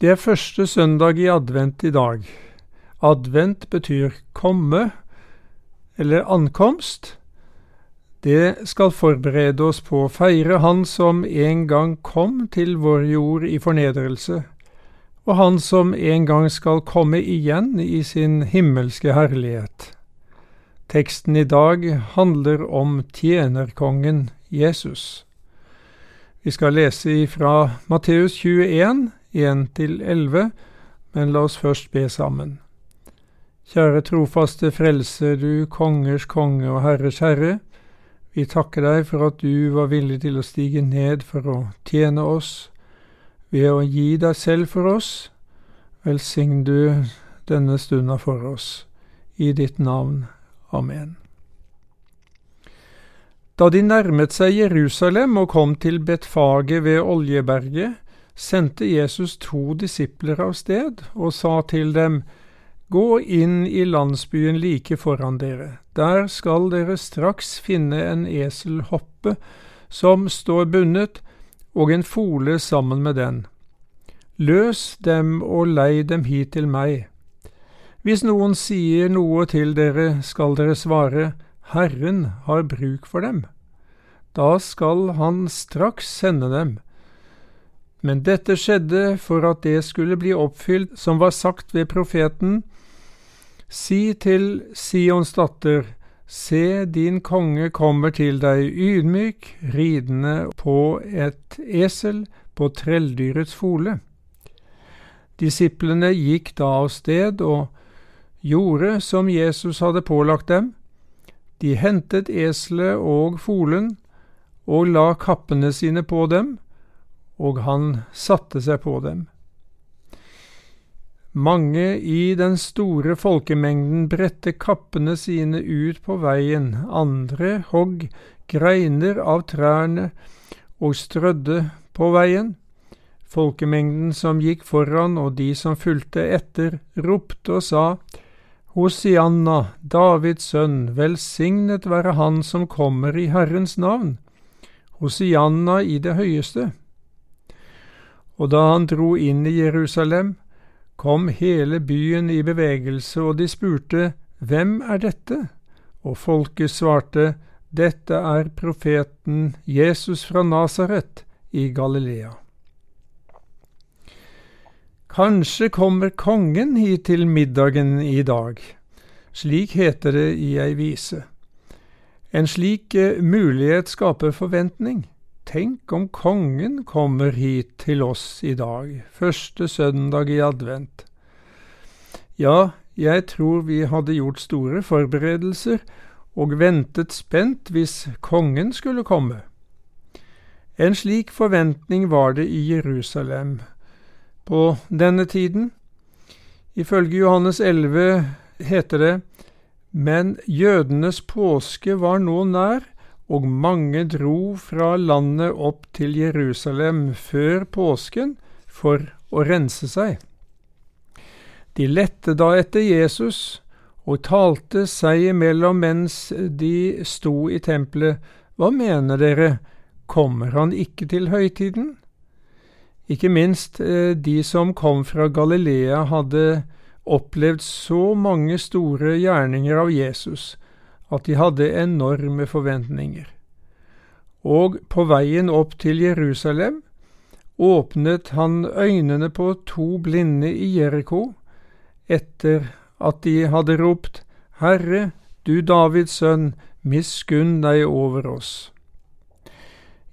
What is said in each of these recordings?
Det er første søndag i advent i dag. Advent betyr komme, eller ankomst. Det skal forberede oss på å feire Han som en gang kom til vår jord i fornedrelse, og Han som en gang skal komme igjen i sin himmelske herlighet. Teksten i dag handler om tjenerkongen Jesus. Vi skal lese fra Matteus 21, 1-11, men la oss først be sammen. Kjære trofaste Frelser, du kongers konge og Herres Herre. Vi takker deg for at du var villig til å stige ned for å tjene oss ved å gi deg selv for oss. Velsign du denne stunda for oss. I ditt navn. Amen. Da de nærmet seg Jerusalem og kom til Betfage ved Oljeberget, sendte Jesus to disipler av sted og sa til dem, Gå inn i landsbyen like foran dere, der skal dere straks finne en eselhoppe som står bundet, og en fole sammen med den. Løs dem og lei dem hit til meg. Hvis noen sier noe til dere, skal dere svare, Herren har bruk for dem. Da skal han straks sende dem. Men dette skjedde for at det skulle bli oppfylt som var sagt ved profeten, Si til Sions datter, se din konge kommer til deg ydmyk, ridende på et esel, på trelldyrets fole. Disiplene gikk da av sted og gjorde som Jesus hadde pålagt dem. De hentet eselet og folen og la kappene sine på dem, og han satte seg på dem. Mange i den store folkemengden bredte kappene sine ut på veien, andre hogg greiner av trærne og strødde på veien. Folkemengden som gikk foran og de som fulgte etter, ropte og sa, Hosianna, Davids sønn, velsignet være Han som kommer i Herrens navn. Hosianna i det høyeste. Og da han dro inn i Jerusalem, kom hele byen i bevegelse, og de spurte, Hvem er dette? Og folket svarte, Dette er profeten Jesus fra Nasaret i Galilea. Kanskje kommer kongen hit til middagen i dag, slik heter det i ei vise. En slik eh, mulighet skaper forventning. Tenk om kongen kommer hit til oss i dag, første søndag i advent. Ja, jeg tror vi hadde gjort store forberedelser og ventet spent hvis kongen skulle komme. En slik forventning var det i Jerusalem på denne tiden. Ifølge Johannes 11 heter det men jødenes påske var nå nær, og mange dro fra landet opp til Jerusalem før påsken for å rense seg. De lette da etter Jesus og talte seg imellom mens de sto i tempelet. Hva mener dere, kommer han ikke til høytiden? Ikke minst eh, de som kom fra Galilea, hadde opplevd så mange store gjerninger av Jesus at de hadde enorme forventninger. Og på veien opp til Jerusalem åpnet han øynene på to blinde i Jeriko, etter at de hadde ropt Herre, du Davids sønn, miskunn deg over oss.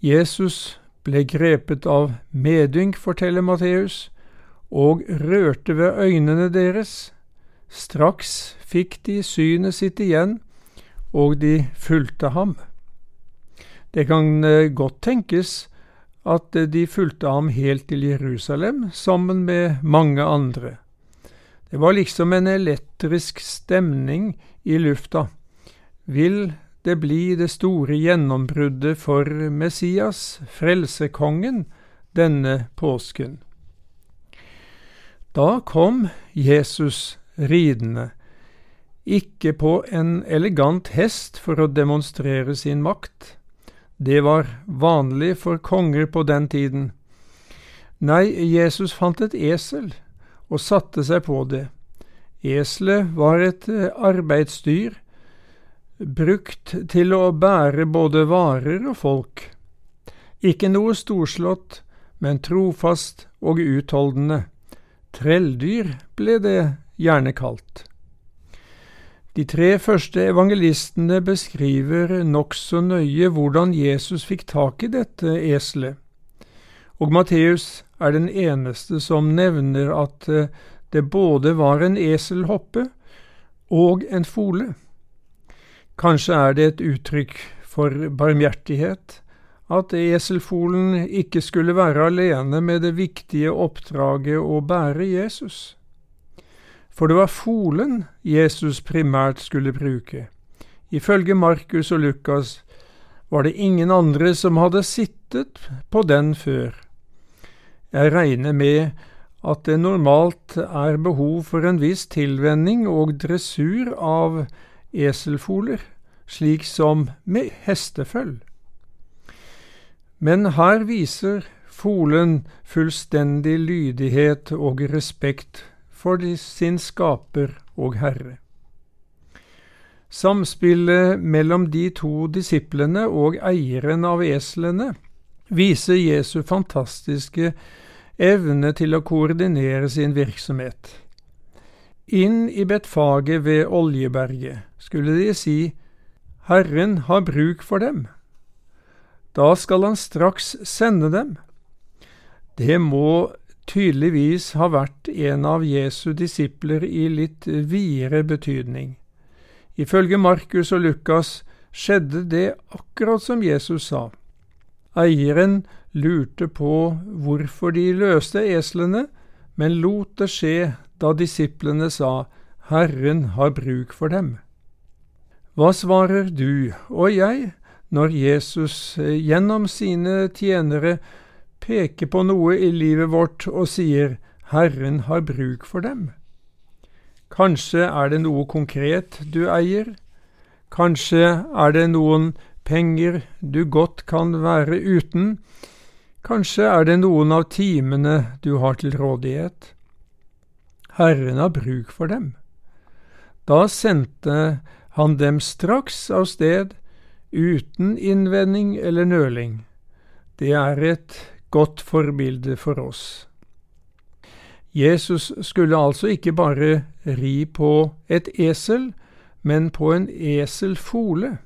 Jesus ble grepet av medynk, forteller Matteus, og rørte ved øynene deres. Straks fikk de synet sitt igjen, og de fulgte ham. Det kan eh, godt tenkes at eh, de fulgte ham helt til Jerusalem, sammen med mange andre. Det var liksom en elektrisk stemning i lufta. Vil det bli det store gjennombruddet for Messias, frelsekongen, denne påsken? Da kom Jesus ridende ikke på en elegant hest for å demonstrere sin makt. Det var vanlig for konger på den tiden. Nei, Jesus fant et esel og satte seg på det. Eselet var et eh, arbeidsdyr, brukt til å bære både varer og folk. Ikke noe storslått, men trofast og utholdende. Trelldyr ble det gjerne kalt. De tre første evangelistene beskriver nokså nøye hvordan Jesus fikk tak i dette eselet, og Matteus er den eneste som nevner at eh, det både var en eselhoppe og en fole. Kanskje er det et uttrykk for barmhjertighet at eselfolen ikke skulle være alene med det viktige oppdraget å bære Jesus for det var folen Jesus primært skulle bruke. Ifølge Markus og Lukas var det ingen andre som hadde sittet på den før. Jeg regner med at det normalt er behov for en viss tilvenning og dressur av eselfoler, slik som med hesteføll. Men her viser folen fullstendig lydighet og respekt for sin skaper og Herre. Samspillet mellom de to disiplene og eieren av eslene viser Jesu fantastiske evne til å koordinere sin virksomhet. Inn i Betfaget ved Oljeberget skulle de si Herren har bruk for dem. Da skal han straks sende dem. Det må tydeligvis har vært en av Jesu disipler i litt videre betydning. Ifølge Markus og Lukas skjedde det akkurat som Jesus sa. Eieren lurte på hvorfor de løste eslene, men lot det skje da disiplene sa Herren har bruk for dem. Hva svarer du og jeg når Jesus gjennom sine tjenere peker på noe i livet vårt og sier Herren har bruk for dem. Kanskje er det noe konkret du eier, kanskje er det noen penger du godt kan være uten, kanskje er det noen av timene du har til rådighet. Herren har bruk for dem. Da sendte han dem straks av sted, uten innvending eller nøling. Det er et godt forbilde for oss. Jesus skulle altså ikke bare ri på et esel, men på en eselfole.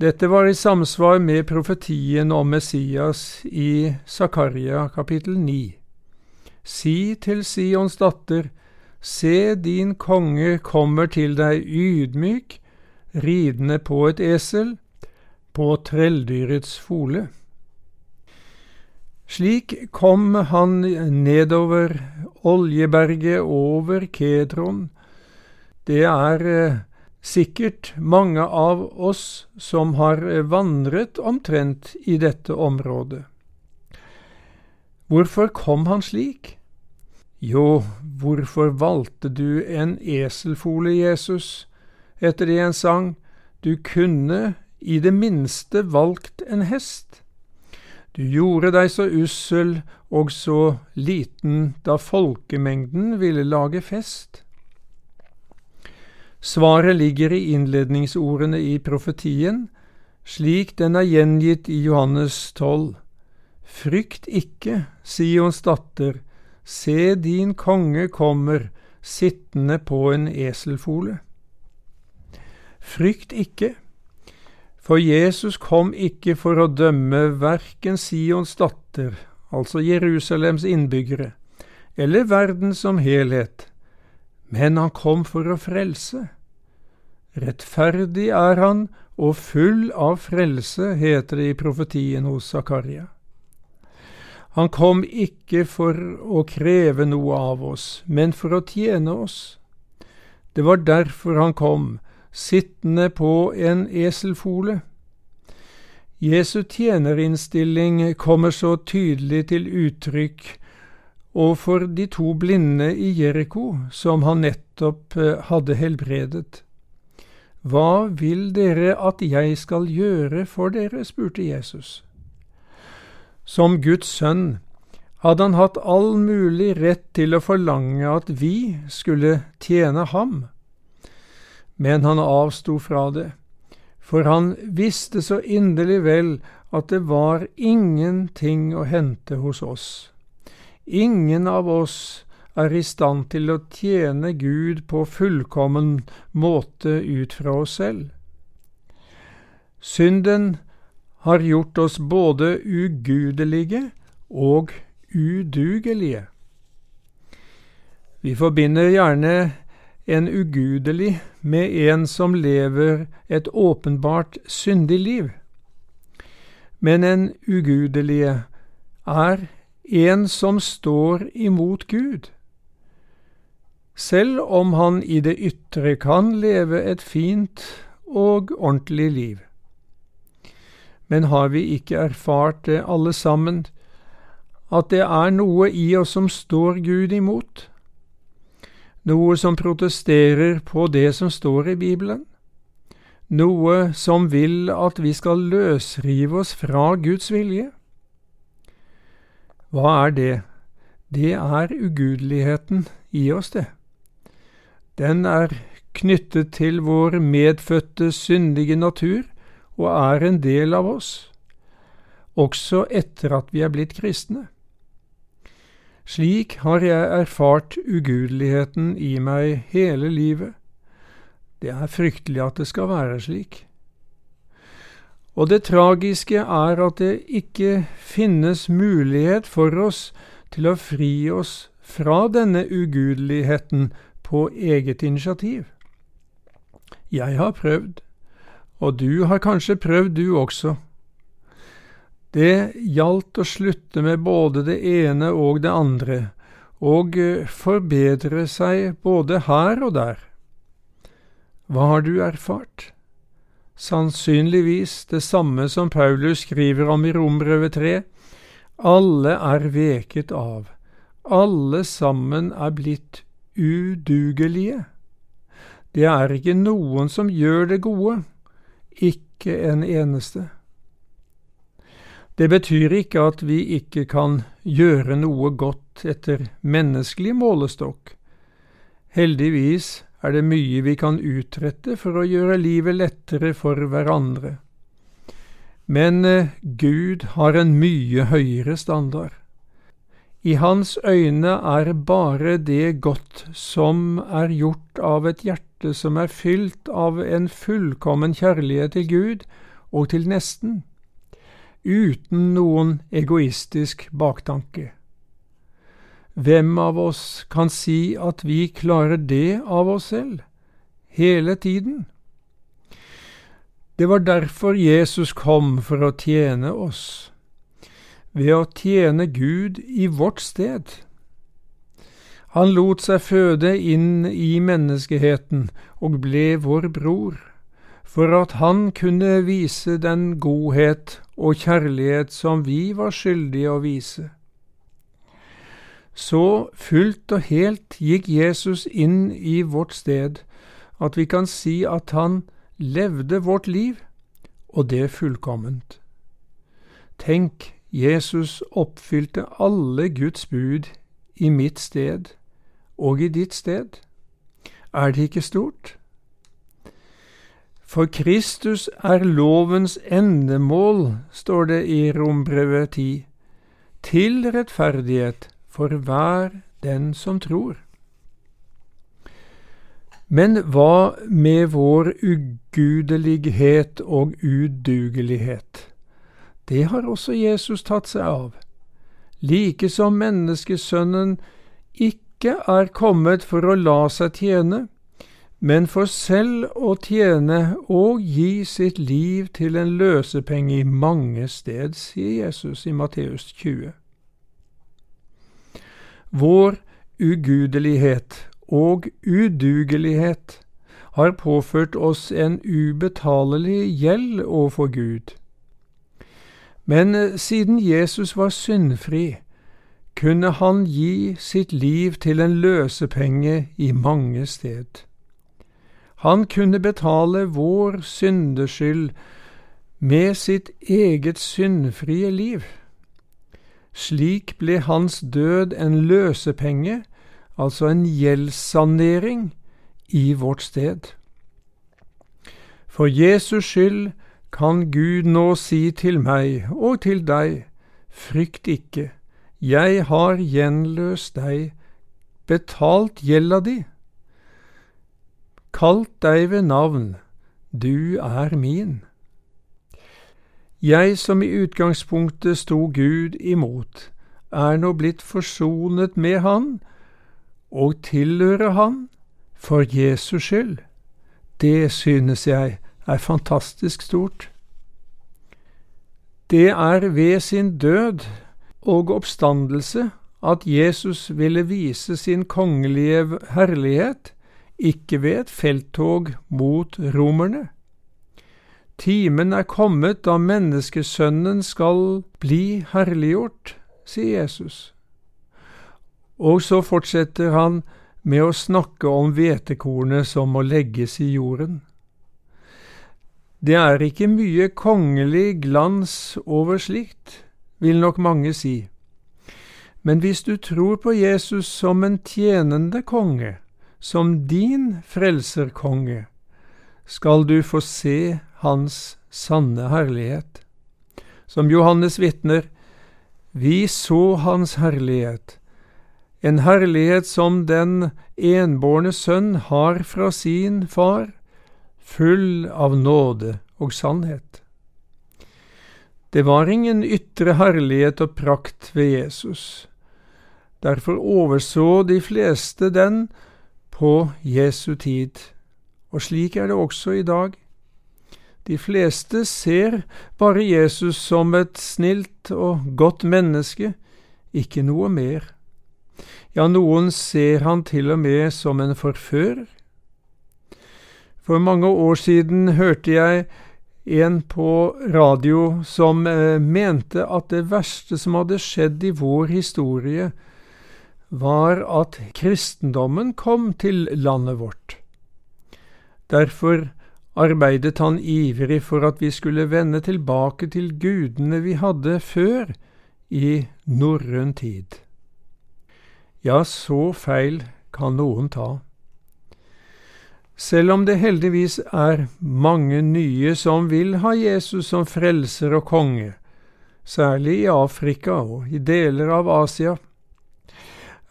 Dette var i samsvar med profetien om Messias i Zakaria kapittel 9. Si til Sions datter, se din konge kommer til deg ydmyk, ridende på et esel, på trelldyrets fole. Slik kom han nedover Oljeberget, over Kedron. Det er eh, sikkert mange av oss som har eh, vandret omtrent i dette området. Hvorfor kom han slik? Jo, hvorfor valgte du en eselfole, Jesus? Etter det en sang, du kunne i det minste valgt en hest. Du gjorde deg så ussel og så liten da folkemengden ville lage fest. Svaret ligger i innledningsordene i profetien, slik den er gjengitt i Johannes 12. Frykt ikke, Sions datter, se din konge kommer, sittende på en eselfole. Frykt ikke, for Jesus kom ikke for å dømme verken Sions datter, altså Jerusalems innbyggere, eller verden som helhet, men han kom for å frelse. Rettferdig er han og full av frelse, heter det i profetien hos Zakaria. Han kom ikke for å kreve noe av oss, men for å tjene oss. Det var derfor han kom, sittende på en eselfole. Jesu tjenerinnstilling kommer så tydelig til uttrykk overfor de to blinde i Jeriko, som han nettopp eh, hadde helbredet. Hva vil dere at jeg skal gjøre for dere? spurte Jesus. Som Guds sønn hadde han hatt all mulig rett til å forlange at vi skulle tjene ham. Men han avsto fra det, for han visste så inderlig vel at det var ingenting å hente hos oss. Ingen av oss er i stand til å tjene Gud på fullkommen måte ut fra oss selv. Synden har gjort oss både ugudelige og udugelige. Vi forbinder gjerne en ugudelig med en som lever et åpenbart syndig liv. Men en ugudelige er en som står imot Gud. Selv om han i det ytre kan leve et fint og ordentlig liv. Men har vi ikke erfart det alle sammen, at det er noe i oss som står Gud imot, noe som protesterer på det som står i Bibelen, noe som vil at vi skal løsrive oss fra Guds vilje. Hva er det? Det er ugudeligheten i oss, det. Den er knyttet til vår medfødte syndige natur og er en del av oss, også etter at vi er blitt kristne. Slik har jeg erfart ugudeligheten i meg hele livet. Det er fryktelig at det skal være slik. Og det tragiske er at det ikke finnes mulighet for oss til å fri oss fra denne ugudeligheten på eget initiativ. Jeg har prøvd, og du har kanskje prøvd du også. Det gjaldt å slutte med både det ene og det andre, og eh, forbedre seg både her og der. Hva har du erfart? Sannsynligvis det samme som Paulus skriver om i Rombrevet 3. Alle er veket av, alle sammen er blitt udugelige. Det er ikke noen som gjør det gode, ikke en eneste. Det betyr ikke at vi ikke kan gjøre noe godt etter menneskelig målestokk. Heldigvis er det mye vi kan utrette for å gjøre livet lettere for hverandre. Men eh, Gud har en mye høyere standard. I hans øyne er bare det godt som er gjort av et hjerte som er fylt av en fullkommen kjærlighet til Gud og til nesten uten noen egoistisk baktanke. Hvem av oss kan si at vi klarer det av oss selv, hele tiden? Det var derfor Jesus kom for å tjene oss, ved å tjene Gud i vårt sted. Han lot seg føde inn i menneskeheten og ble vår bror for at han kunne vise den godhet og kjærlighet som vi var skyldige å vise. Så fullt og helt gikk Jesus inn i vårt sted at vi kan si at han levde vårt liv, og det fullkomment. Tenk, Jesus oppfylte alle Guds bud i mitt sted og i ditt sted. Er det ikke stort? For Kristus er lovens endemål, står det i Rombrevet 10, til rettferdighet for hver den som tror. Men hva med vår ugudelighet og udugelighet? Det har også Jesus tatt seg av, like som menneskesønnen ikke er kommet for å la seg tjene, men for selv å tjene og gi sitt liv til en løsepenge i mange sted, sier Jesus i Matteus 20. Vår ugudelighet og udugelighet har påført oss en ubetalelig gjeld overfor Gud. Men eh, siden Jesus var syndfri, kunne han gi sitt liv til en løsepenge i mange sted. Han kunne betale vår syndeskyld med sitt eget syndfrie liv. Slik ble hans død en løsepenge, altså en gjeldssanering, i vårt sted. For Jesus skyld kan Gud nå si til meg og til deg, frykt ikke, jeg har gjenløst deg, betalt gjelda di, kalt deg ved navn, du er min. Jeg som i utgangspunktet sto Gud imot, er nå blitt forsonet med Han og tilhører Han for Jesus skyld. Det synes jeg er fantastisk stort. Det er ved sin død og oppstandelse at Jesus ville vise sin kongelige herlighet, ikke ved et felttog mot romerne. Timen er kommet da menneskesønnen skal bli herliggjort, sier Jesus. Og så fortsetter han med å snakke om hvetekornet som må legges i jorden. Det er ikke mye kongelig glans over slikt, vil nok mange si. Men hvis du tror på Jesus som en tjenende konge, som din frelserkonge, skal du få se hans sanne herlighet. Som Johannes vitner, vi så hans herlighet, en herlighet som den enbårne sønn har fra sin far, full av nåde og sannhet. Det var ingen ytre herlighet og prakt ved Jesus. Derfor overså de fleste den på Jesu tid, og slik er det også i dag. De fleste ser bare Jesus som et snilt og godt menneske, ikke noe mer. Ja, noen ser han til og med som en forfører. For mange år siden hørte jeg en på radio som eh, mente at det verste som hadde skjedd i vår historie, var at kristendommen kom til landet vårt. Derfor arbeidet han ivrig for at vi skulle vende tilbake til gudene vi hadde før i norrøn tid. Ja, så feil kan noen ta. Selv om det heldigvis er mange nye som vil ha Jesus som frelser og konge, særlig i Afrika og i deler av Asia,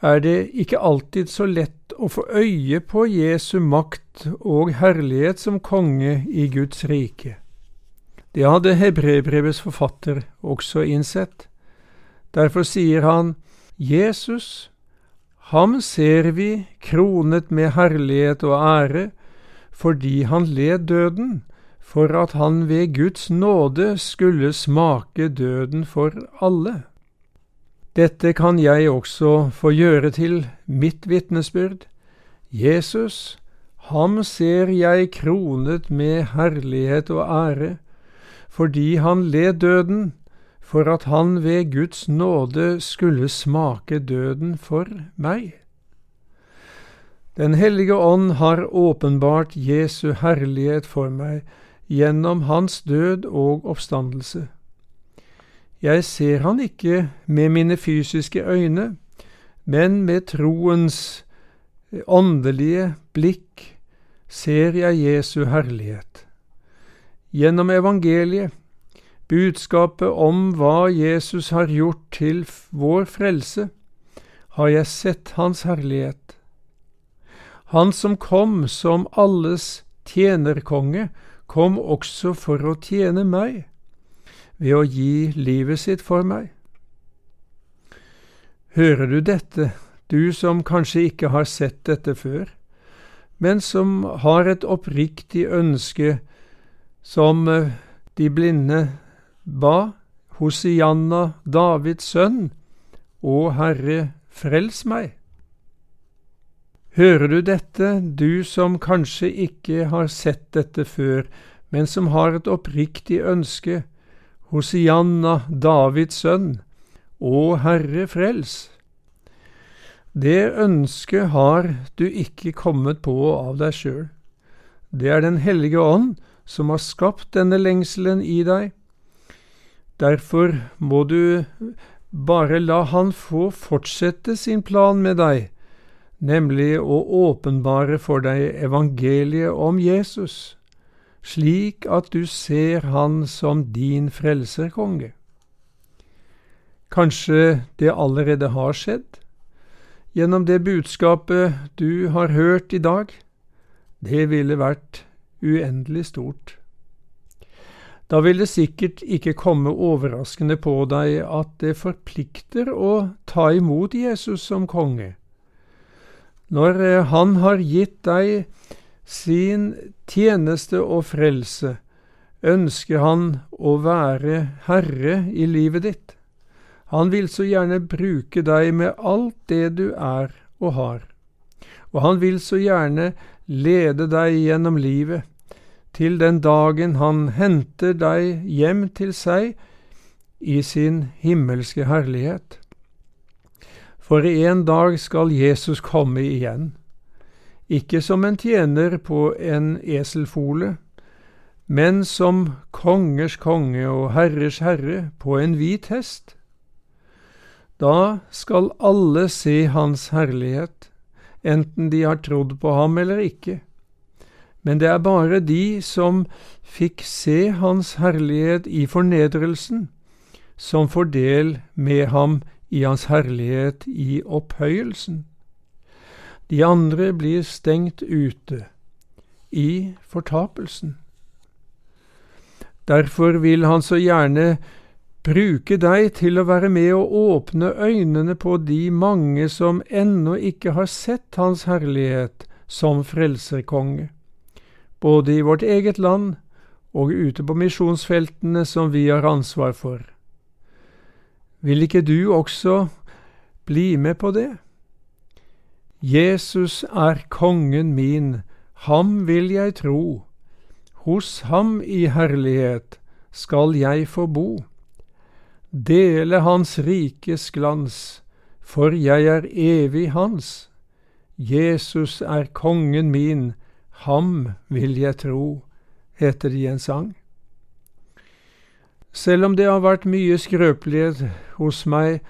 er det ikke alltid så lett å få øye på Jesu makt og herlighet som konge i Guds rike. Det hadde Hebrebrevets forfatter også innsett. Derfor sier han, Jesus, ham ser vi kronet med herlighet og ære, fordi han led døden, for at han ved Guds nåde skulle smake døden for alle. Dette kan jeg også få gjøre til mitt vitnesbyrd. Jesus, ham ser jeg kronet med herlighet og ære, fordi han led døden, for at han ved Guds nåde skulle smake døden for meg. Den hellige ånd har åpenbart Jesu herlighet for meg gjennom hans død og oppstandelse. Jeg ser han ikke med mine fysiske øyne, men med troens åndelige blikk ser jeg Jesu herlighet. Gjennom evangeliet, budskapet om hva Jesus har gjort til vår frelse, har jeg sett Hans herlighet. Han som kom som alles tjenerkonge, kom også for å tjene meg ved å gi livet sitt for meg. Hører du dette, du som kanskje ikke har sett dette før, men som har et oppriktig ønske, som eh, de blinde ba, Hosianna, Davids sønn, Å Herre, frels meg. Hører du dette, du som kanskje ikke har sett dette før, men som har et oppriktig ønske, Hosianna, Davids sønn, Å Herre, frels. Det ønsket har du ikke kommet på av deg sjøl. Det er Den hellige ånd som har skapt denne lengselen i deg. Derfor må du bare la han få fortsette sin plan med deg, nemlig å åpenbare for deg evangeliet om Jesus, slik at du ser han som din frelserkonge. Kanskje det allerede har skjedd, gjennom det budskapet du har hørt i dag. Det ville vært uendelig stort. Da vil det sikkert ikke komme overraskende på deg at det forplikter å ta imot Jesus som konge. Når eh, han har gitt deg sin tjeneste og frelse, ønsker han å være herre i livet ditt. Han vil så gjerne bruke deg med alt det du er og har, og han vil så gjerne lede deg gjennom livet til den dagen han henter deg hjem til seg i sin himmelske herlighet. For en dag skal Jesus komme igjen, ikke som en tjener på en eselfole, men som kongers konge og herrers herre på en hvit hest. Da skal alle se Hans herlighet, enten de har trodd på ham eller ikke men det er bare de som fikk se Hans herlighet i fornedrelsen, som får del med ham i Hans herlighet i opphøyelsen. De andre blir stengt ute, i fortapelsen. Derfor vil han så gjerne bruke deg til å være med og åpne øynene på de mange som ennå ikke har sett Hans herlighet som frelserkonge både i vårt eget land og ute på misjonsfeltene som vi har ansvar for. Vil ikke du også bli med på det? Jesus er kongen min, ham vil jeg tro, hos ham i herlighet skal jeg få bo. Dele hans rikes glans, for jeg er evig hans. Jesus er kongen min, Ham vil jeg tro, heter det i en sang. Selv om det har vært mye skrøpelighet hos meg,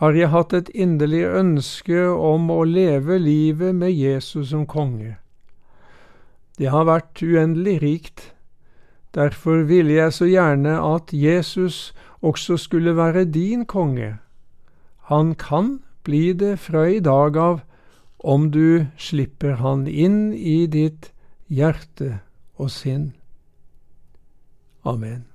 har jeg hatt et inderlig ønske om å leve livet med Jesus som konge. Det har vært uendelig rikt. Derfor ville jeg så gjerne at Jesus også skulle være din konge. Han kan bli det fra i dag av om du slipper Han inn i ditt hjerte og sinn. Amen.